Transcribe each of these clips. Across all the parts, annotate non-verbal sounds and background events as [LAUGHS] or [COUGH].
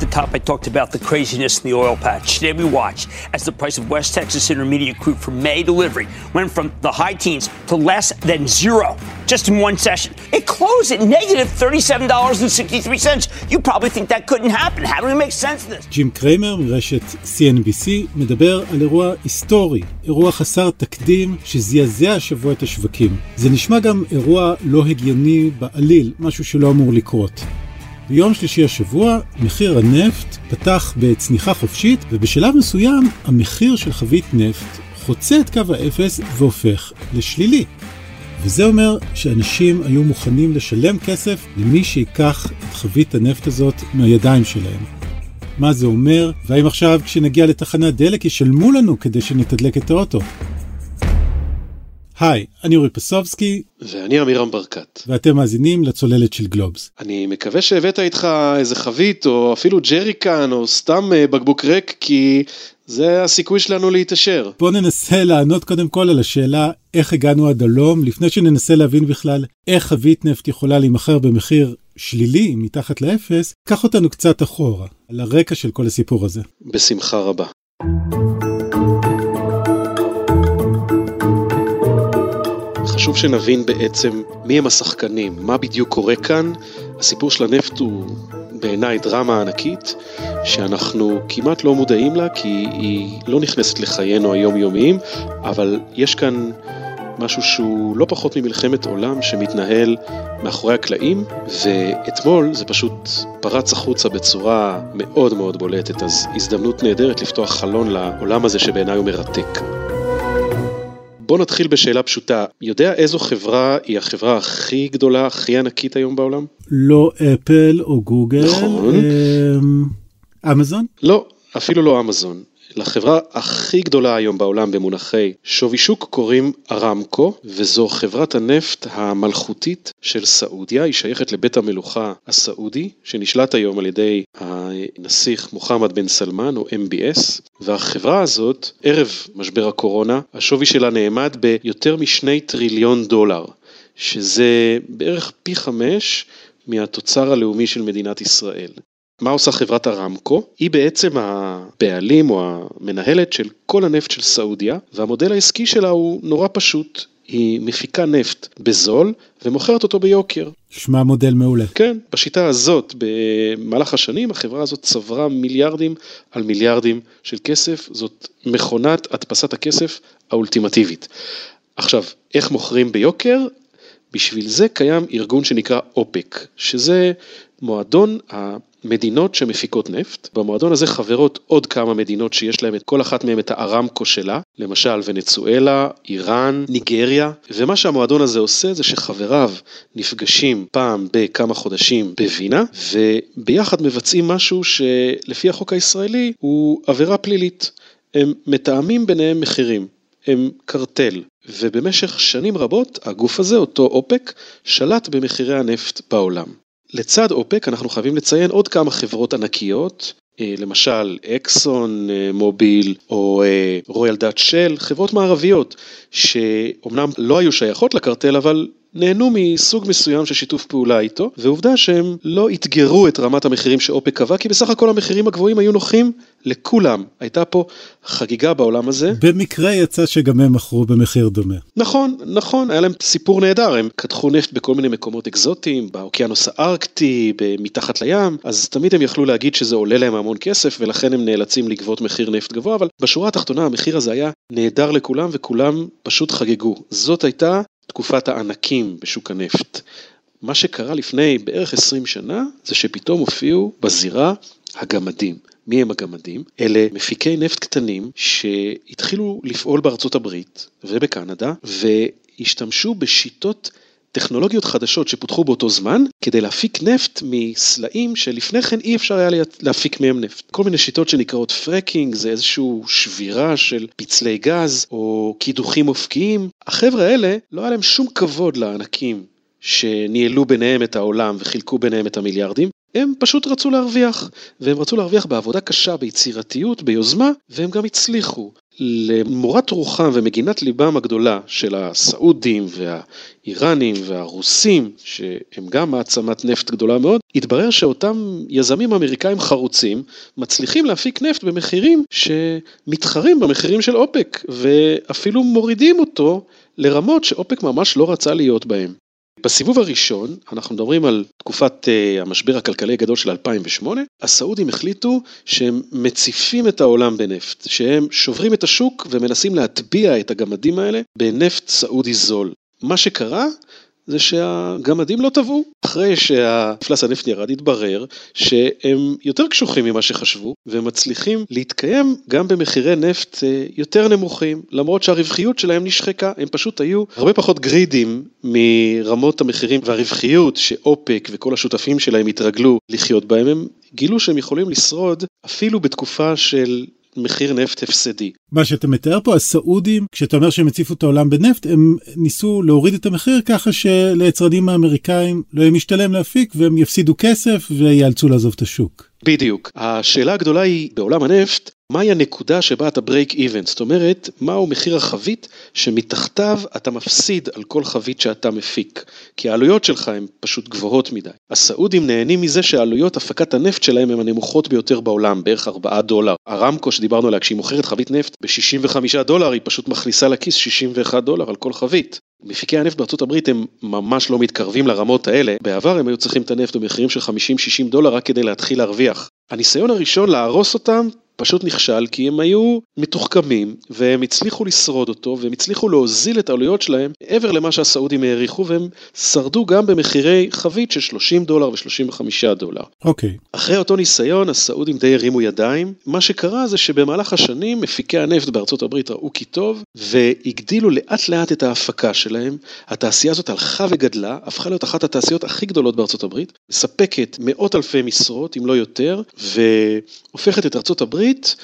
the top, I talked about the craziness in the oil patch. Today, we watch as the price of West Texas Intermediate crude for May delivery went from the high teens to less than zero just in one session. It closed at negative $37.63. You probably think that couldn't happen. How do we make sense of this? ג'ים קריימר מרשת CNBC מדבר על אירוע היסטורי, אירוע חסר תקדים שזעזע השבוע את השווקים. זה נשמע גם אירוע לא הגיוני בעליל, משהו שלא אמור לקרות. ביום שלישי השבוע מחיר הנפט פתח בצניחה חופשית ובשלב מסוים המחיר של חבית נפט חוצה את קו האפס והופך לשלילי. וזה אומר שאנשים היו מוכנים לשלם כסף למי שיקח את חבית הנפט הזאת מהידיים שלהם. מה זה אומר, והאם עכשיו כשנגיע לתחנת דלק ישלמו לנו כדי שנתדלק את האוטו. היי, אני אורי פסובסקי. ואני עמירם ברקת. ואתם מאזינים לצוללת של גלובס. אני מקווה שהבאת איתך איזה חבית, או אפילו ג'ריקן, או סתם אה, בקבוק ריק, כי זה הסיכוי שלנו להתעשר. בואו ננסה לענות קודם כל על השאלה איך הגענו עד הלום, לפני שננסה להבין בכלל איך חבית נפט יכולה להימכר במחיר שלילי מתחת לאפס, קח אותנו קצת אחורה, על הרקע של כל הסיפור הזה. בשמחה רבה. חשוב שנבין בעצם מי הם השחקנים, מה בדיוק קורה כאן. הסיפור של הנפט הוא בעיניי דרמה ענקית, שאנחנו כמעט לא מודעים לה, כי היא לא נכנסת לחיינו היומיומיים, אבל יש כאן משהו שהוא לא פחות ממלחמת עולם שמתנהל מאחורי הקלעים, ואתמול זה פשוט פרץ החוצה בצורה מאוד מאוד בולטת, אז הזדמנות נהדרת לפתוח חלון לעולם הזה שבעיניי הוא מרתק. בוא נתחיל בשאלה פשוטה, יודע איזו חברה היא החברה הכי גדולה, הכי ענקית היום בעולם? לא אפל או גוגל. נכון. אמ, אמזון? לא, אפילו לא אמזון. לחברה הכי גדולה היום בעולם במונחי שווי שוק קוראים ארמקו, וזו חברת הנפט המלכותית של סעודיה, היא שייכת לבית המלוכה הסעודי, שנשלט היום על ידי הנסיך מוחמד בן סלמן או MBS, והחברה הזאת, ערב משבר הקורונה, השווי שלה נאמד ביותר משני טריליון דולר, שזה בערך פי חמש מהתוצר הלאומי של מדינת ישראל. מה עושה חברת ארמקו? היא בעצם הבעלים או המנהלת של כל הנפט של סעודיה, והמודל העסקי שלה הוא נורא פשוט. היא מפיקה נפט בזול ומוכרת אותו ביוקר. שמע מודל מעולה. כן, בשיטה הזאת, במהלך השנים, החברה הזאת צברה מיליארדים על מיליארדים של כסף, זאת מכונת הדפסת הכסף האולטימטיבית. עכשיו, איך מוכרים ביוקר? בשביל זה קיים ארגון שנקרא אופק, שזה מועדון מדינות שמפיקות נפט, במועדון הזה חברות עוד כמה מדינות שיש להם את כל אחת מהן את הארמקו שלה, למשל ונצואלה, איראן, ניגריה, ומה שהמועדון הזה עושה זה שחבריו נפגשים פעם בכמה חודשים בווינה, וביחד מבצעים משהו שלפי החוק הישראלי הוא עבירה פלילית. הם מתאמים ביניהם מחירים, הם קרטל, ובמשך שנים רבות הגוף הזה, אותו אופק, שלט במחירי הנפט בעולם. לצד אופק אנחנו חייבים לציין עוד כמה חברות ענקיות, אה, למשל אקסון אה, מוביל או רויאל דאט של, חברות מערביות שאומנם לא היו שייכות לקרטל אבל נהנו מסוג מסוים של שיתוף פעולה איתו, ועובדה שהם לא אתגרו את רמת המחירים שאופק קבע, כי בסך הכל המחירים הגבוהים היו נוחים לכולם. הייתה פה חגיגה בעולם הזה. במקרה יצא שגם הם מכרו במחיר דומה. נכון, נכון, היה להם סיפור נהדר, הם קדחו נפט בכל מיני מקומות אקזוטיים, באוקיינוס הארקטי, מתחת לים, אז תמיד הם יכלו להגיד שזה עולה להם המון כסף, ולכן הם נאלצים לגבות מחיר נפט גבוה, אבל בשורה התחתונה המחיר הזה היה נהדר לכולם, וכולם פשוט חגגו. זאת הייתה תקופת הענקים בשוק הנפט. מה שקרה לפני בערך 20 שנה זה שפתאום הופיעו בזירה הגמדים. מי הם הגמדים? אלה מפיקי נפט קטנים שהתחילו לפעול בארצות הברית ובקנדה והשתמשו בשיטות טכנולוגיות חדשות שפותחו באותו זמן כדי להפיק נפט מסלעים שלפני כן אי אפשר היה להפיק מהם נפט. כל מיני שיטות שנקראות פרקינג זה איזושהי שבירה של פצלי גז או קידוחים אופקיים. החבר'ה האלה לא היה להם שום כבוד לענקים שניהלו ביניהם את העולם וחילקו ביניהם את המיליארדים, הם פשוט רצו להרוויח, והם רצו להרוויח בעבודה קשה, ביצירתיות, ביוזמה, והם גם הצליחו. למורת רוחם ומגינת ליבם הגדולה של הסעודים והאיראנים והרוסים, שהם גם מעצמת נפט גדולה מאוד, התברר שאותם יזמים אמריקאים חרוצים מצליחים להפיק נפט במחירים שמתחרים במחירים של אופק, ואפילו מורידים אותו לרמות שאופק ממש לא רצה להיות בהם. בסיבוב הראשון, אנחנו מדברים על תקופת uh, המשבר הכלכלי הגדול של 2008, הסעודים החליטו שהם מציפים את העולם בנפט, שהם שוברים את השוק ומנסים להטביע את הגמדים האלה בנפט סעודי זול. מה שקרה זה שהגמדים לא טבעו. אחרי שהמפלס הנפט ירד, התברר שהם יותר קשוחים ממה שחשבו, והם מצליחים להתקיים גם במחירי נפט אה, יותר נמוכים, למרות שהרווחיות שלהם נשחקה, הם פשוט היו הרבה פחות גרידים מרמות המחירים והרווחיות שאופק וכל השותפים שלהם התרגלו לחיות בהם, הם גילו שהם יכולים לשרוד אפילו בתקופה של מחיר נפט הפסדי. מה שאתה מתאר פה, הסעודים, כשאתה אומר שהם הציפו את העולם בנפט, הם ניסו להוריד את המחיר ככה שליצרנים האמריקאים לא יהיה משתלם להפיק והם יפסידו כסף וייאלצו לעזוב את השוק. בדיוק. השאלה הגדולה היא, בעולם הנפט, מהי הנקודה שבה אתה break even? זאת אומרת, מהו מחיר החבית שמתחתיו אתה מפסיד על כל חבית שאתה מפיק. כי העלויות שלך הן פשוט גבוהות מדי. הסעודים נהנים מזה שעלויות הפקת הנפט שלהם הן הנמוכות ביותר בעולם, בערך 4 דולר. הרמקו שדיברנו עליה, כשהיא מוכרת חבית נפט ב-65 דולר, היא פשוט מכניסה לכיס 61 דולר על כל חבית. מפיקי הנפט בארצות הברית הם ממש לא מתקרבים לרמות האלה, בעבר הם היו צריכים את הנפט במחירים של 50-60 דולר רק כדי להתחיל להרוויח. הניסיון הראשון להרוס אותם פשוט נכשל כי הם היו מתוחכמים והם הצליחו לשרוד אותו והם הצליחו להוזיל את העלויות שלהם מעבר למה שהסעודים העריכו והם שרדו גם במחירי חבית של 30 דולר ו-35 דולר. אוקיי. Okay. אחרי אותו ניסיון הסעודים די הרימו ידיים, מה שקרה זה שבמהלך השנים מפיקי הנפט בארצות הברית ראו כי טוב והגדילו לאט לאט את ההפקה שלהם, התעשייה הזאת הלכה וגדלה, הפכה להיות אחת התעשיות הכי גדולות בארצות הברית, מספקת מאות אלפי משרות אם לא יותר והופכת את ארצות הברית הברית,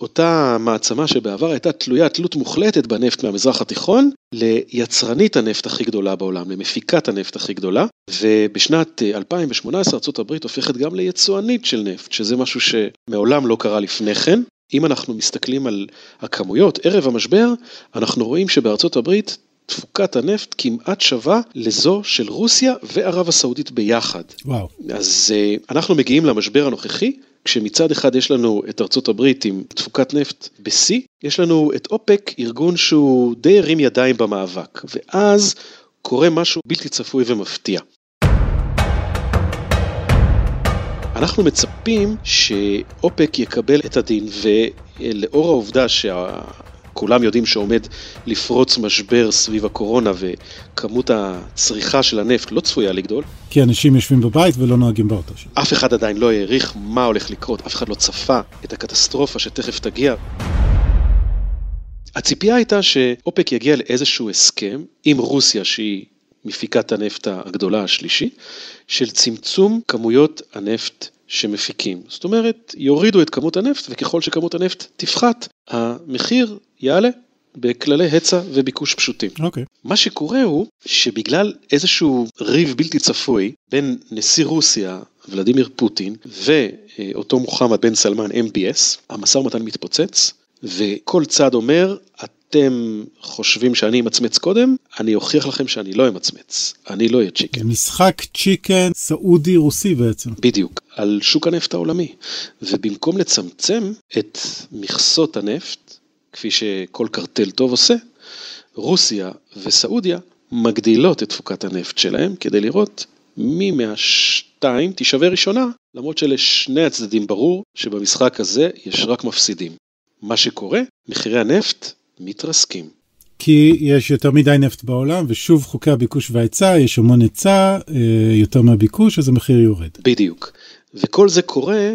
אותה מעצמה שבעבר הייתה תלויה תלות מוחלטת בנפט מהמזרח התיכון, ליצרנית הנפט הכי גדולה בעולם, למפיקת הנפט הכי גדולה, ובשנת 2018 ארה"ב הופכת גם ליצואנית של נפט, שזה משהו שמעולם לא קרה לפני כן. אם אנחנו מסתכלים על הכמויות ערב המשבר, אנחנו רואים שבארצות הברית תפוקת הנפט כמעט שווה לזו של רוסיה וערב הסעודית ביחד. וואו. אז אה, אנחנו מגיעים למשבר הנוכחי כשמצד אחד יש לנו את ארצות הברית עם תפוקת נפט בשיא, יש לנו את אופק, ארגון שהוא די הרים ידיים במאבק, ואז קורה משהו בלתי צפוי ומפתיע. אנחנו מצפים שאופק יקבל את הדין, ולאור העובדה שה... כולם יודעים שעומד לפרוץ משבר סביב הקורונה וכמות הצריכה של הנפט לא צפויה לגדול. כי אנשים יושבים בבית ולא נוהגים באוטו. אף אחד עדיין לא העריך מה הולך לקרות, אף אחד לא צפה את הקטסטרופה שתכף תגיע. הציפייה הייתה שאופק יגיע לאיזשהו הסכם עם רוסיה שהיא מפיקת הנפט הגדולה השלישית, של צמצום כמויות הנפט שמפיקים. זאת אומרת, יורידו את כמות הנפט וככל שכמות הנפט תפחת, המחיר יעלה בכללי היצע וביקוש פשוטים. אוקיי. Okay. מה שקורה הוא שבגלל איזשהו ריב בלתי צפוי בין נשיא רוסיה, ולדימיר פוטין, ואותו מוחמד בן סלמן MBS, המשא ומתן מתפוצץ, וכל צד אומר, אתם חושבים שאני אמצמץ קודם, אני אוכיח לכם שאני לא אמצמץ, אני לא אהיה צ'יקן. משחק צ'יקן סעודי רוסי בעצם. בדיוק, על שוק הנפט העולמי. ובמקום לצמצם את מכסות הנפט, כפי שכל קרטל טוב עושה, רוסיה וסעודיה מגדילות את תפוקת הנפט שלהם כדי לראות מי מהשתיים תישווה ראשונה, למרות שלשני הצדדים ברור שבמשחק הזה יש רק מפסידים. מה שקורה, מחירי הנפט מתרסקים. כי יש יותר מדי נפט בעולם, ושוב חוקי הביקוש וההיצע, יש המון היצע, אה, יותר מהביקוש, אז המחיר יורד. בדיוק. וכל זה קורה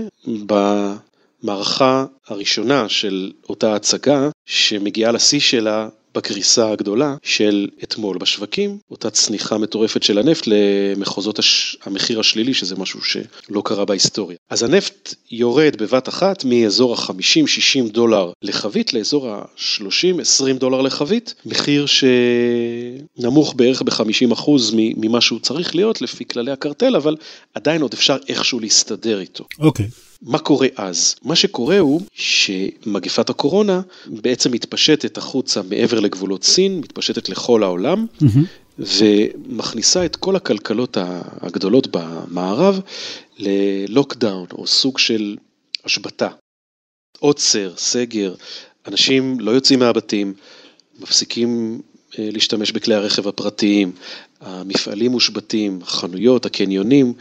במערכה הראשונה של אותה הצגה, שמגיעה לשיא שלה בקריסה הגדולה של אתמול בשווקים, אותה צניחה מטורפת של הנפט למחוזות הש... המחיר השלילי, שזה משהו שלא קרה בהיסטוריה. אז הנפט יורד בבת אחת מאזור ה-50-60 דולר לחבית לאזור ה-30-20 דולר לחבית, מחיר שנמוך בערך ב-50% ממה שהוא צריך להיות לפי כללי הקרטל, אבל עדיין עוד אפשר איכשהו להסתדר איתו. אוקיי. Okay. מה קורה אז? מה שקורה הוא שמגפת הקורונה בעצם מתפשטת החוצה מעבר לגבולות סין, מתפשטת לכל העולם, mm-hmm. ומכניסה את כל הכלכלות הגדולות במערב ללוקדאון, או סוג של השבתה. עוצר, סגר, אנשים לא יוצאים מהבתים, מפסיקים אה, להשתמש בכלי הרכב הפרטיים, המפעלים מושבתים, החנויות, הקניונים,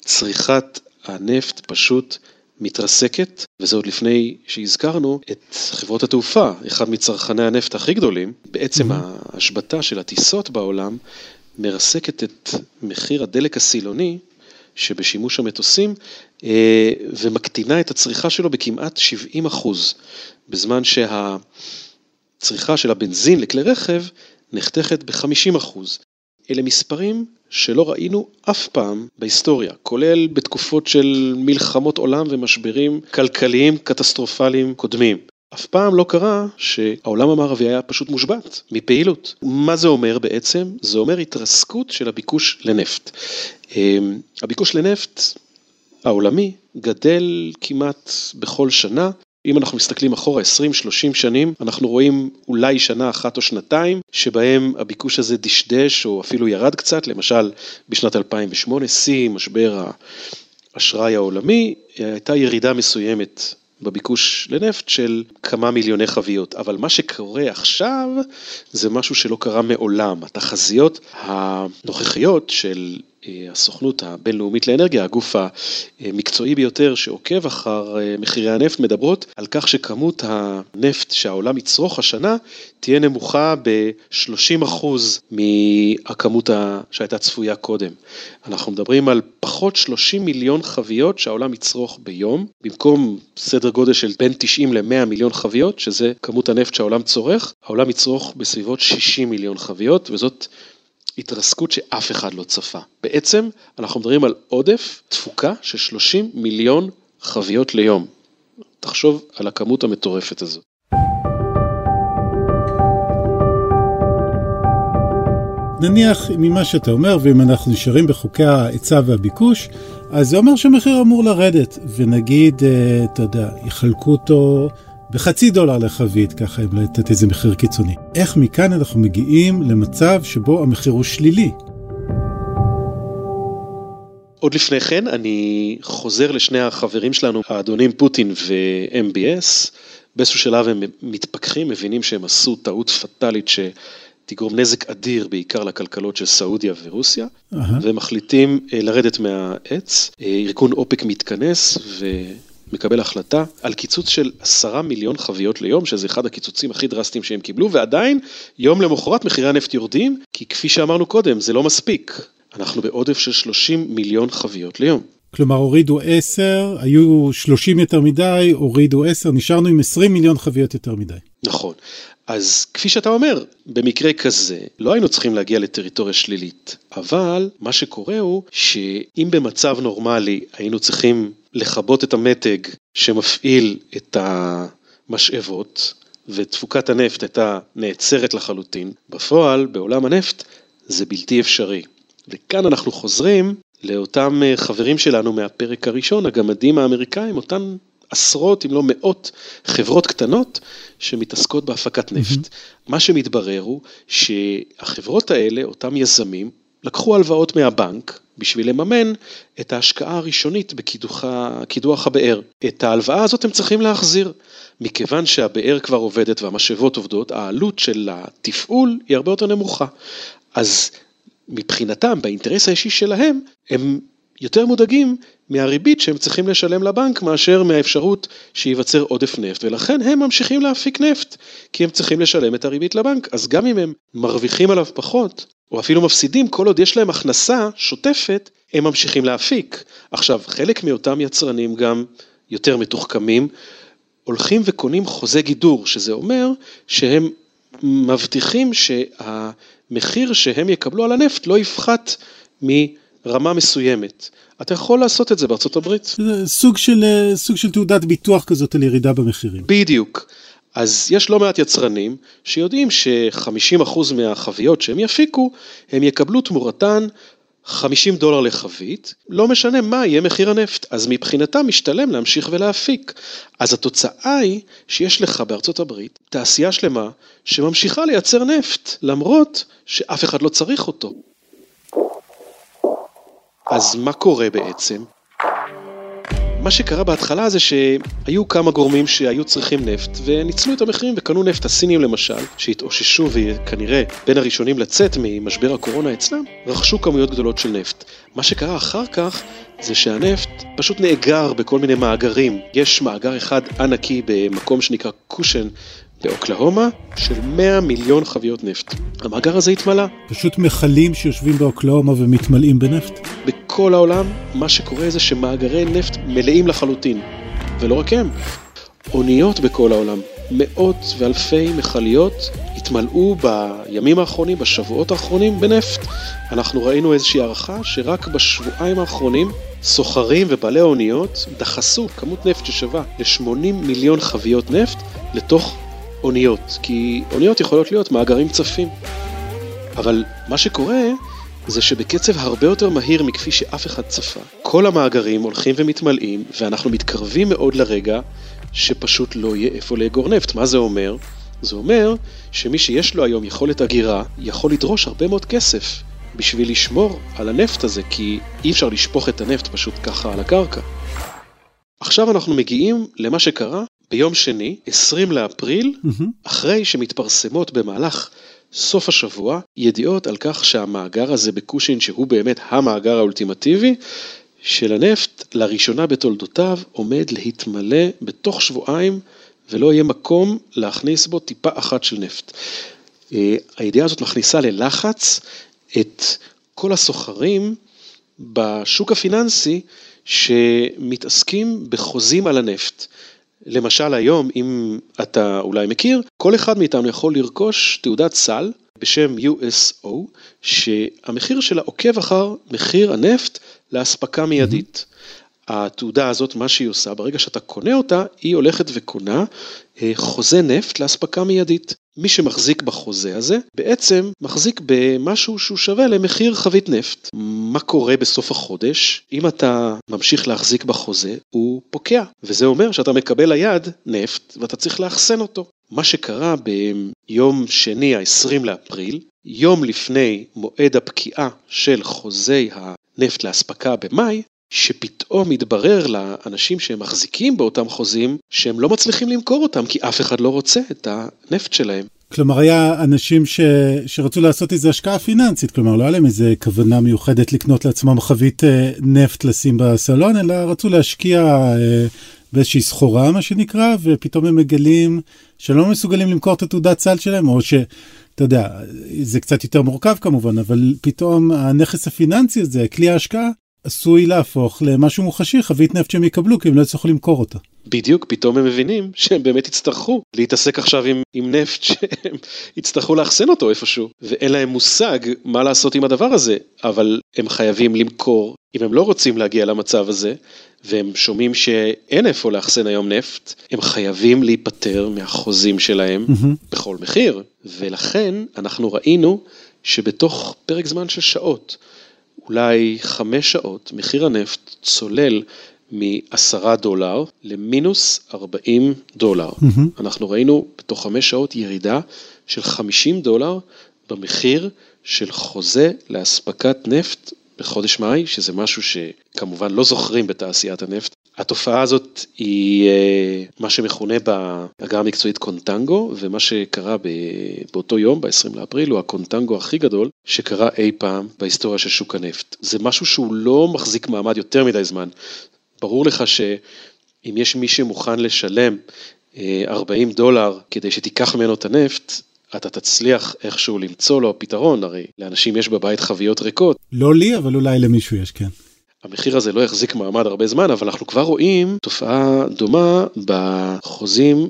צריכת הנפט פשוט מתרסקת, וזה עוד לפני שהזכרנו את חברות התעופה, אחד מצרכני הנפט הכי גדולים. בעצם mm-hmm. ההשבתה של הטיסות בעולם מרסקת את מחיר הדלק הסילוני שבשימוש המטוסים אה, ומקטינה את הצריכה שלו בכמעט 70 אחוז, בזמן שהצריכה של הבנזין לכלי רכב נחתכת ב-50 אחוז. אלה מספרים שלא ראינו אף פעם בהיסטוריה, כולל בתקופות של מלחמות עולם ומשברים כלכליים קטסטרופליים קודמים. אף פעם לא קרה שהעולם המערבי היה פשוט מושבת מפעילות. מה זה אומר בעצם? זה אומר התרסקות של הביקוש לנפט. אמ, הביקוש לנפט העולמי גדל כמעט בכל שנה אם אנחנו מסתכלים אחורה 20-30 שנים, אנחנו רואים אולי שנה אחת או שנתיים, שבהם הביקוש הזה דשדש או אפילו ירד קצת, למשל בשנת 2008, שיא משבר האשראי העולמי, הייתה ירידה מסוימת בביקוש לנפט של כמה מיליוני חביות. אבל מה שקורה עכשיו זה משהו שלא קרה מעולם. התחזיות הנוכחיות של הסוכנות הבינלאומית לאנרגיה, הגוף המקצועי ביותר שעוקב אחר אה, מחירי הנפט, מדברות על כך שכמות הנפט שהעולם יצרוך השנה תהיה נמוכה ב-30% מהכמות שהייתה צפויה קודם. אנחנו מדברים על פחות 30 מיליון חביות שהעולם יצרוך ביום, במקום סדר גודל של בין 90 ל-100 מיליון חביות, שזה כמות הנפט שהעולם צורך, העולם יצרוך בסביבות 60 מיליון חביות, וזאת התרסקות שאף אחד לא צפה. בעצם אנחנו מדברים על עודף תפוקה של 30 מיליון חביות ליום. תחשוב על הכמות המטורפת הזאת. נניח ממה שאתה אומר, ואם אנחנו נשארים בחוקי ההיצע והביקוש, אז זה אומר שהמחיר אמור לרדת, ונגיד, אה, אתה יודע, יחלקו אותו בחצי דולר לחבית, ככה אם לתת איזה מחיר קיצוני. איך מכאן אנחנו מגיעים למצב שבו המחיר הוא שלילי? עוד לפני כן, אני חוזר לשני החברים שלנו, האדונים פוטין ו-MBS. באיזשהו שלב הם מתפכחים, מבינים שהם עשו טעות פטאלית שתגרום נזק אדיר, בעיקר לכלכלות של סעודיה ורוסיה, uh-huh. ומחליטים אה, לרדת מהעץ. אה, ארגון אופק מתכנס, ו... מקבל החלטה על קיצוץ של עשרה מיליון חביות ליום, שזה אחד הקיצוצים הכי דרסטיים שהם קיבלו, ועדיין יום למחרת מחירי הנפט יורדים, כי כפי שאמרנו קודם, זה לא מספיק. אנחנו בעודף של 30 מיליון חביות ליום. כלומר, הורידו 10, היו 30 יותר מדי, הורידו 10, נשארנו עם 20 מיליון חביות יותר מדי. נכון. אז כפי שאתה אומר, במקרה כזה לא היינו צריכים להגיע לטריטוריה שלילית, אבל מה שקורה הוא שאם במצב נורמלי היינו צריכים לכבות את המתג שמפעיל את המשאבות, ותפוקת הנפט הייתה נעצרת לחלוטין, בפועל, בעולם הנפט, זה בלתי אפשרי. וכאן אנחנו חוזרים לאותם אה, חברים שלנו מהפרק הראשון, הגמדים האמריקאים, אותן עשרות אם לא מאות חברות קטנות שמתעסקות בהפקת נפט. Mm-hmm. מה שמתברר הוא שהחברות האלה, אותם יזמים, לקחו הלוואות מהבנק בשביל לממן את ההשקעה הראשונית בקידוח הבאר. את ההלוואה הזאת הם צריכים להחזיר. מכיוון שהבאר כבר עובדת והמשאבות עובדות, העלות של התפעול היא הרבה יותר נמוכה. אז מבחינתם, באינטרס האישי שלהם, הם יותר מודאגים מהריבית שהם צריכים לשלם לבנק מאשר מהאפשרות שייווצר עודף נפט, ולכן הם ממשיכים להפיק נפט, כי הם צריכים לשלם את הריבית לבנק. אז גם אם הם מרוויחים עליו פחות, או אפילו מפסידים, כל עוד יש להם הכנסה שוטפת, הם ממשיכים להפיק. עכשיו, חלק מאותם יצרנים גם יותר מתוחכמים, הולכים וקונים חוזה גידור, שזה אומר שהם מבטיחים שהמחיר שהם יקבלו על הנפט לא יפחת מרמה מסוימת. אתה יכול לעשות את זה בארצות הברית. סוג של, סוג של תעודת ביטוח כזאת על ירידה במחירים. בדיוק. אז יש לא מעט יצרנים שיודעים ש-50% מהחביות שהם יפיקו, הם יקבלו תמורתן 50 דולר לחבית, לא משנה מה יהיה מחיר הנפט, אז מבחינתם משתלם להמשיך ולהפיק. אז התוצאה היא שיש לך בארצות הברית תעשייה שלמה שממשיכה לייצר נפט, למרות שאף אחד לא צריך אותו. אז מה קורה בעצם? מה שקרה בהתחלה זה שהיו כמה גורמים שהיו צריכים נפט וניצלו את המחירים וקנו נפט. הסינים למשל, שהתאוששו וכנראה בין הראשונים לצאת ממשבר הקורונה אצלם, רכשו כמויות גדולות של נפט. מה שקרה אחר כך זה שהנפט פשוט נאגר בכל מיני מאגרים. יש מאגר אחד ענקי במקום שנקרא קושן באוקלהומה של 100 מיליון חביות נפט. המאגר הזה התמלא. פשוט מכלים שיושבים באוקלהומה ומתמלאים בנפט? בכל העולם, מה שקורה זה שמאגרי נפט מלאים לחלוטין. ולא רק הם, אוניות בכל העולם, מאות ואלפי מכליות התמלאו בימים האחרונים, בשבועות האחרונים, בנפט. אנחנו ראינו איזושהי הערכה שרק בשבועיים האחרונים סוחרים ובעלי אוניות דחסו כמות נפט ששווה ל-80 מיליון חביות נפט לתוך אוניות, כי אוניות יכולות להיות מאגרים צפים. אבל מה שקורה זה שבקצב הרבה יותר מהיר מכפי שאף אחד צפה, כל המאגרים הולכים ומתמלאים, ואנחנו מתקרבים מאוד לרגע שפשוט לא יהיה איפה לאגור נפט. מה זה אומר? זה אומר שמי שיש לו היום יכולת אגירה, יכול לדרוש הרבה מאוד כסף בשביל לשמור על הנפט הזה, כי אי אפשר לשפוך את הנפט פשוט ככה על הקרקע. עכשיו אנחנו מגיעים למה שקרה ביום שני, 20 לאפריל, mm-hmm. אחרי שמתפרסמות במהלך סוף השבוע ידיעות על כך שהמאגר הזה בקושין, שהוא באמת המאגר האולטימטיבי של הנפט, לראשונה בתולדותיו עומד להתמלא בתוך שבועיים ולא יהיה מקום להכניס בו טיפה אחת של נפט. אה, הידיעה הזאת מכניסה ללחץ את כל הסוחרים בשוק הפיננסי שמתעסקים בחוזים על הנפט. למשל היום, אם אתה אולי מכיר, כל אחד מאיתנו יכול לרכוש תעודת סל בשם USO, שהמחיר שלה עוקב אחר מחיר הנפט לאספקה מיידית. Mm-hmm. התעודה הזאת, מה שהיא עושה, ברגע שאתה קונה אותה, היא הולכת וקונה אה, חוזה נפט לאספקה מיידית. מי שמחזיק בחוזה הזה, בעצם מחזיק במשהו שהוא שווה למחיר חבית נפט. מה קורה בסוף החודש? אם אתה ממשיך להחזיק בחוזה, הוא פוקע, וזה אומר שאתה מקבל ליד נפט ואתה צריך לאחסן אותו. מה שקרה ביום שני ה-20 לאפריל, יום לפני מועד הפקיעה של חוזי הנפט לאספקה במאי, שפתאום מתברר לאנשים שהם מחזיקים באותם חוזים שהם לא מצליחים למכור אותם כי אף אחד לא רוצה את הנפט שלהם. כלומר, היה אנשים ש... שרצו לעשות איזו השקעה פיננסית, כלומר, לא היה להם איזה כוונה מיוחדת לקנות לעצמם חבית אה, נפט לשים בסלון, אלא רצו להשקיע אה, באיזושהי סחורה, מה שנקרא, ופתאום הם מגלים שלא מסוגלים למכור את התעודת סל שלהם, או ש... אתה יודע, זה קצת יותר מורכב כמובן, אבל פתאום הנכס הפיננסי הזה, כלי ההשקעה, עשוי להפוך למשהו מוחשי, חבית נפט שהם יקבלו, כי הם לא יצטרכו למכור אותה. בדיוק, פתאום הם מבינים שהם באמת יצטרכו להתעסק עכשיו עם, עם נפט שהם [LAUGHS] יצטרכו לאחסן אותו איפשהו, ואין להם מושג מה לעשות עם הדבר הזה, אבל הם חייבים למכור, אם הם לא רוצים להגיע למצב הזה, והם שומעים שאין איפה לאחסן היום נפט, הם חייבים להיפטר מהחוזים שלהם mm-hmm. בכל מחיר, ולכן אנחנו ראינו שבתוך פרק זמן של שעות, אולי חמש שעות, מחיר הנפט צולל מ-10 דולר למינוס 40 דולר. Mm-hmm. אנחנו ראינו בתוך חמש שעות ירידה של 50 דולר במחיר של חוזה לאספקת נפט בחודש מאי, שזה משהו שכמובן לא זוכרים בתעשיית הנפט. התופעה הזאת היא אה, מה שמכונה בהגה המקצועית קונטנגו, ומה שקרה באותו יום, ב-20 לאפריל, הוא הקונטנגו הכי גדול שקרה אי פעם בהיסטוריה של שוק הנפט. זה משהו שהוא לא מחזיק מעמד יותר מדי זמן. ברור לך שאם יש מי שמוכן לשלם 40 אה, דולר כדי שתיקח ממנו את הנפט, אתה תצליח איכשהו למצוא לו פתרון, הרי לאנשים יש בבית חביות ריקות. לא לי, אבל אולי למישהו יש, כן. המחיר הזה לא יחזיק מעמד הרבה זמן, אבל אנחנו כבר רואים תופעה דומה בחוזים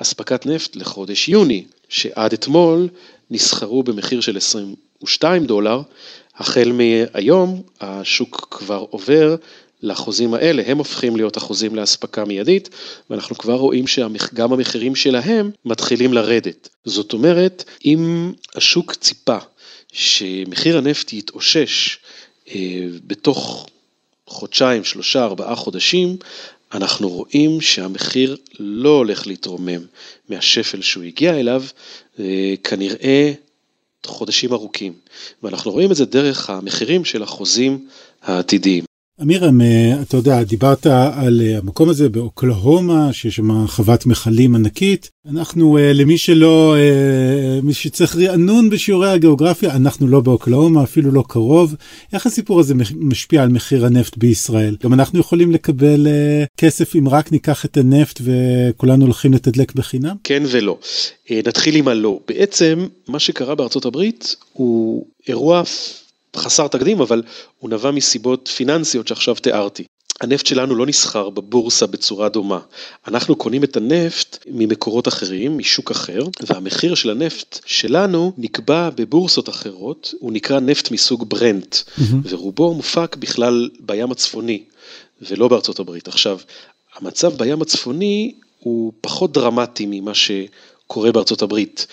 לאספקת נפט לחודש יוני, שעד אתמול נסחרו במחיר של 22 דולר, החל מהיום השוק כבר עובר לחוזים האלה, הם הופכים להיות החוזים לאספקה מיידית, ואנחנו כבר רואים שגם המחירים שלהם מתחילים לרדת. זאת אומרת, אם השוק ציפה שמחיר הנפט יתאושש בתוך חודשיים, שלושה, ארבעה חודשים, אנחנו רואים שהמחיר לא הולך להתרומם מהשפל שהוא הגיע אליו, כנראה חודשים ארוכים. ואנחנו רואים את זה דרך המחירים של החוזים העתידיים. אמירם, אתה יודע, דיברת על המקום הזה באוקלהומה, שיש שם חוות מכלים ענקית. אנחנו, למי שלא, מי שצריך רענון בשיעורי הגיאוגרפיה, אנחנו לא באוקלהומה, אפילו לא קרוב. איך הסיפור הזה משפיע על מחיר הנפט בישראל? גם אנחנו יכולים לקבל כסף אם רק ניקח את הנפט וכולנו הולכים לתדלק בחינם? כן ולא. נתחיל עם הלא. בעצם, מה שקרה בארצות הברית הוא אירוע חסר תקדים, אבל הוא נבע מסיבות פיננסיות שעכשיו תיארתי. הנפט שלנו לא נסחר בבורסה בצורה דומה. אנחנו קונים את הנפט ממקורות אחרים, משוק אחר, והמחיר של הנפט שלנו נקבע בבורסות אחרות, הוא נקרא נפט מסוג ברנט, mm-hmm. ורובו מופק בכלל בים הצפוני, ולא בארצות הברית. עכשיו, המצב בים הצפוני הוא פחות דרמטי ממה ש... קורה בארצות הברית,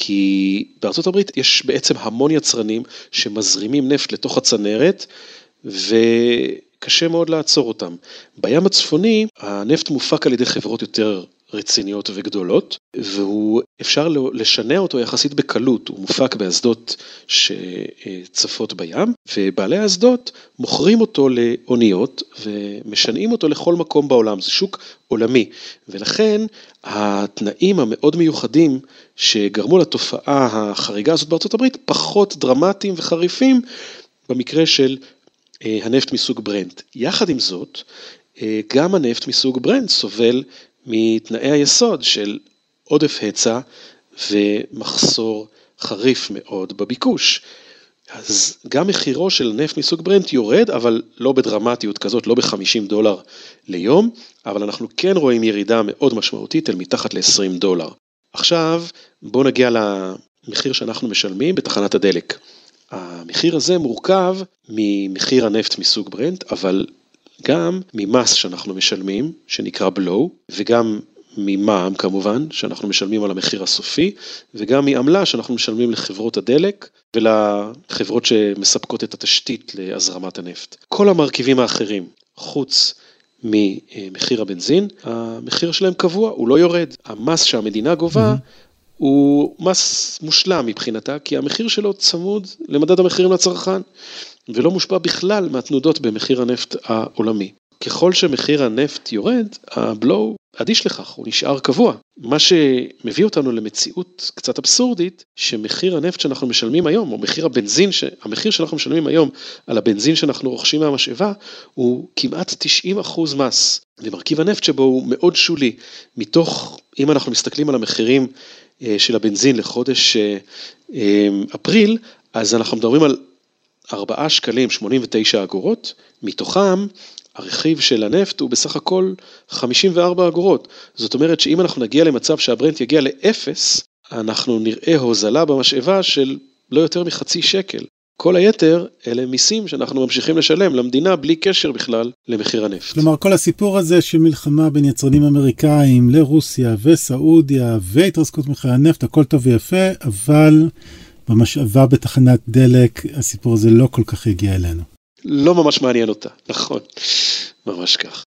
כי בארצות הברית יש בעצם המון יצרנים שמזרימים נפט לתוך הצנרת, וקשה מאוד לעצור אותם. בים הצפוני הנפט מופק על ידי חברות יותר רציניות וגדולות, והוא אפשר לשנע אותו יחסית בקלות, הוא מופק באסדות שצפות בים, ובעלי האסדות מוכרים אותו לאוניות ומשנעים אותו לכל מקום בעולם, זה שוק עולמי, ולכן התנאים המאוד מיוחדים שגרמו לתופעה החריגה הזאת בארצות הברית פחות דרמטיים וחריפים במקרה של אה, הנפט מסוג ברנט. יחד עם זאת, אה, גם הנפט מסוג ברנט סובל מתנאי היסוד של עודף היצע ומחסור חריף מאוד בביקוש. אז גם מחירו של נפט מסוג ברנט יורד, אבל לא בדרמטיות כזאת, לא ב-50 דולר ליום, אבל אנחנו כן רואים ירידה מאוד משמעותית אל מתחת ל-20 דולר. עכשיו בואו נגיע למחיר שאנחנו משלמים בתחנת הדלק. המחיר הזה מורכב ממחיר הנפט מסוג ברנט, אבל גם ממס שאנחנו משלמים, שנקרא בלו, וגם ממע"מ כמובן, שאנחנו משלמים על המחיר הסופי, וגם מעמלה שאנחנו משלמים לחברות הדלק ולחברות שמספקות את התשתית להזרמת הנפט. כל המרכיבים האחרים, חוץ ממחיר הבנזין, המחיר שלהם קבוע, הוא לא יורד. המס שהמדינה גובה mm-hmm. הוא מס מושלם מבחינתה, כי המחיר שלו צמוד למדד המחירים לצרכן. ולא מושפע בכלל מהתנודות במחיר הנפט העולמי. ככל שמחיר הנפט יורד, הבלו אדיש לכך, הוא נשאר קבוע. מה שמביא אותנו למציאות קצת אבסורדית, שמחיר הנפט שאנחנו משלמים היום, או מחיר הבנזין, המחיר שאנחנו משלמים היום על הבנזין שאנחנו רוכשים מהמשאבה, הוא כמעט 90 אחוז מס. ומרכיב הנפט שבו הוא מאוד שולי. מתוך, אם אנחנו מסתכלים על המחירים אה, של הבנזין לחודש אה, אה, אפריל, אז אנחנו מדברים על 4 שקלים 89 אגורות, מתוכם הרכיב של הנפט הוא בסך הכל 54 אגורות. זאת אומרת שאם אנחנו נגיע למצב שהברנט יגיע לאפס, אנחנו נראה הוזלה במשאבה של לא יותר מחצי שקל. כל היתר אלה מיסים שאנחנו ממשיכים לשלם למדינה בלי קשר בכלל למחיר הנפט. כלומר כל הסיפור הזה של מלחמה בין יצרנים אמריקאים לרוסיה וסעודיה והתרסקות מחירי הנפט הכל טוב ויפה אבל במשאבה בתחנת דלק, הסיפור הזה לא כל כך הגיע אלינו. לא ממש מעניין אותה, נכון, ממש כך.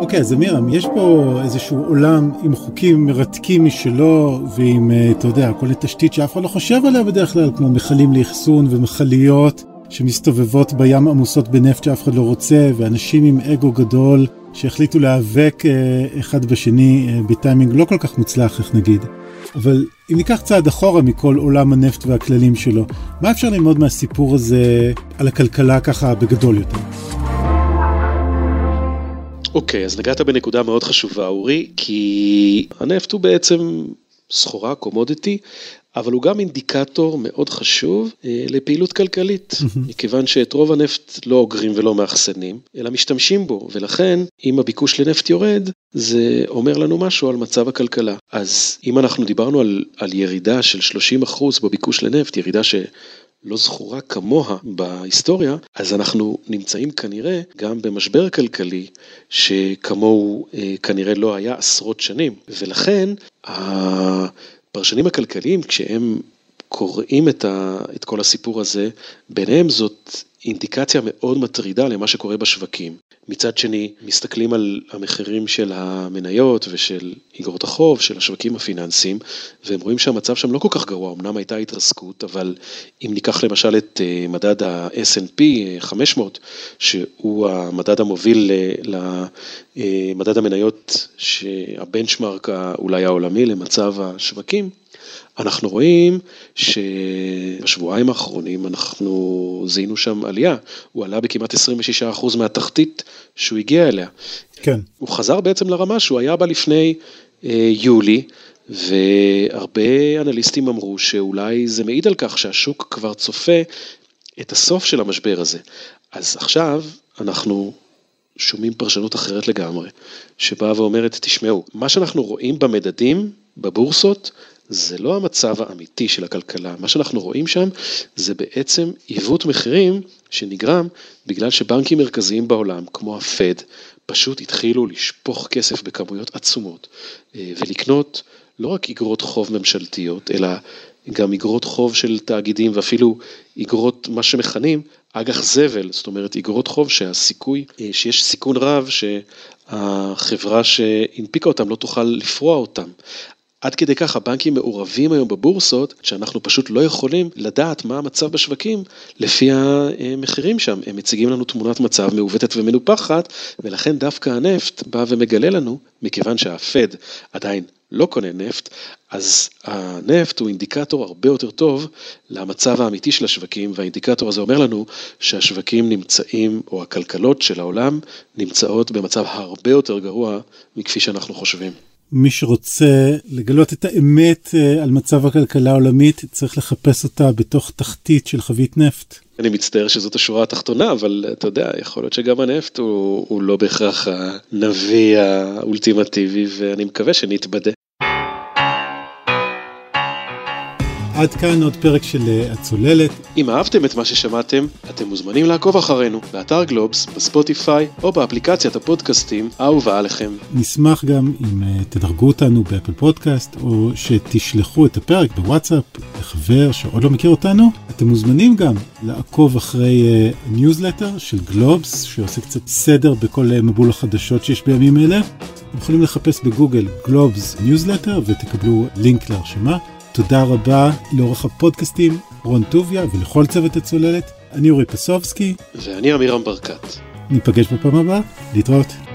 אוקיי, אז אמירם, יש פה איזשהו עולם עם חוקים מרתקים משלו, ועם, אה, אתה יודע, כל התשתית שאף אחד לא חושב עליה בדרך כלל, כמו מכלים לאחסון ומכליות שמסתובבות בים עמוסות בנפט שאף אחד לא רוצה, ואנשים עם אגו גדול שהחליטו להיאבק אה, אחד בשני אה, בטיימינג לא כל כך מוצלח, איך נגיד. אבל אם ניקח צעד אחורה מכל עולם הנפט והכללים שלו, מה אפשר ללמוד מהסיפור הזה על הכלכלה ככה בגדול יותר? אוקיי, okay, אז נגעת בנקודה מאוד חשובה, אורי, כי הנפט הוא בעצם סחורה, קומודיטי, אבל הוא גם אינדיקטור מאוד חשוב אה, לפעילות כלכלית, מכיוון שאת רוב הנפט לא אוגרים ולא מאחסנים, אלא משתמשים בו, ולכן אם הביקוש לנפט יורד, זה אומר לנו משהו על מצב הכלכלה. אז אם אנחנו דיברנו על, על ירידה של 30% בביקוש לנפט, ירידה ש... לא זכורה כמוה בהיסטוריה, אז אנחנו נמצאים כנראה גם במשבר כלכלי שכמוהו אה, כנראה לא היה עשרות שנים, ולכן הפרשנים הכלכליים כשהם קוראים את, ה, את כל הסיפור הזה, ביניהם זאת אינדיקציה מאוד מטרידה למה שקורה בשווקים. מצד שני, מסתכלים על המחירים של המניות ושל איגרות החוב, של השווקים הפיננסיים, והם רואים שהמצב שם לא כל כך גרוע, אמנם הייתה התרסקות, אבל אם ניקח למשל את אה, מדד ה-S&P 500, שהוא המדד המוביל למדד המניות, שהבנצ'מרק אולי העולמי למצב השווקים, אנחנו רואים שבשבועיים האחרונים אנחנו זיהינו שם עלייה, הוא עלה בכמעט 26% מהתחתית שהוא הגיע אליה. כן. הוא חזר בעצם לרמה שהוא היה בה לפני אה, יולי, והרבה אנליסטים אמרו שאולי זה מעיד על כך שהשוק כבר צופה את הסוף של המשבר הזה. אז עכשיו אנחנו שומעים פרשנות אחרת לגמרי, שבאה ואומרת, תשמעו, מה שאנחנו רואים במדדים, בבורסות, זה לא המצב האמיתי של הכלכלה, מה שאנחנו רואים שם זה בעצם עיוות מחירים שנגרם בגלל שבנקים מרכזיים בעולם, כמו הפד, פשוט התחילו לשפוך כסף בכמויות עצומות אה, ולקנות לא רק איגרות חוב ממשלתיות, אלא גם איגרות חוב של תאגידים ואפילו איגרות, מה שמכנים, אג"ח זבל, זאת אומרת איגרות חוב שהסיכוי, אה, שיש סיכון רב שהחברה שהנפיקה אותם לא תוכל לפרוע אותם. עד כדי כך הבנקים מעורבים היום בבורסות, שאנחנו פשוט לא יכולים לדעת מה המצב בשווקים לפי המחירים שם. הם מציגים לנו תמונת מצב מעוותת ומנופחת, ולכן דווקא הנפט בא ומגלה לנו, מכיוון שהפד עדיין לא קונה נפט, אז הנפט הוא אינדיקטור הרבה יותר טוב למצב האמיתי של השווקים, והאינדיקטור הזה אומר לנו שהשווקים נמצאים, או הכלכלות של העולם, נמצאות במצב הרבה יותר גרוע מכפי שאנחנו חושבים. מי שרוצה לגלות את האמת אה, על מצב הכלכלה העולמית צריך לחפש אותה בתוך תחתית של חבית נפט. אני מצטער שזאת השורה התחתונה, אבל אתה יודע, יכול להיות שגם הנפט הוא, הוא לא בהכרח הנביא האולטימטיבי, ואני מקווה שנתבדה. עד כאן עוד פרק של אה, הצוללת. אם אהבתם את מה ששמעתם, אתם מוזמנים לעקוב אחרינו באתר גלובס, בספוטיפיי או באפליקציית הפודקאסטים האהובה עליכם. נשמח גם אם אה, תדרגו אותנו באפל פודקאסט או שתשלחו את הפרק בוואטסאפ לחבר שעוד לא מכיר אותנו. אתם מוזמנים גם לעקוב אחרי ניוזלטר אה, של גלובס שעושה קצת סדר בכל מבול החדשות שיש בימים אלה. אתם יכולים לחפש בגוגל גלובס ניוזלטר ותקבלו לינק להרשמה. תודה רבה לעורך הפודקאסטים רון טוביה ולכל צוות הצוללת. אני אורי פסובסקי. ואני עמירם ברקת. ניפגש בפעם הבאה, להתראות.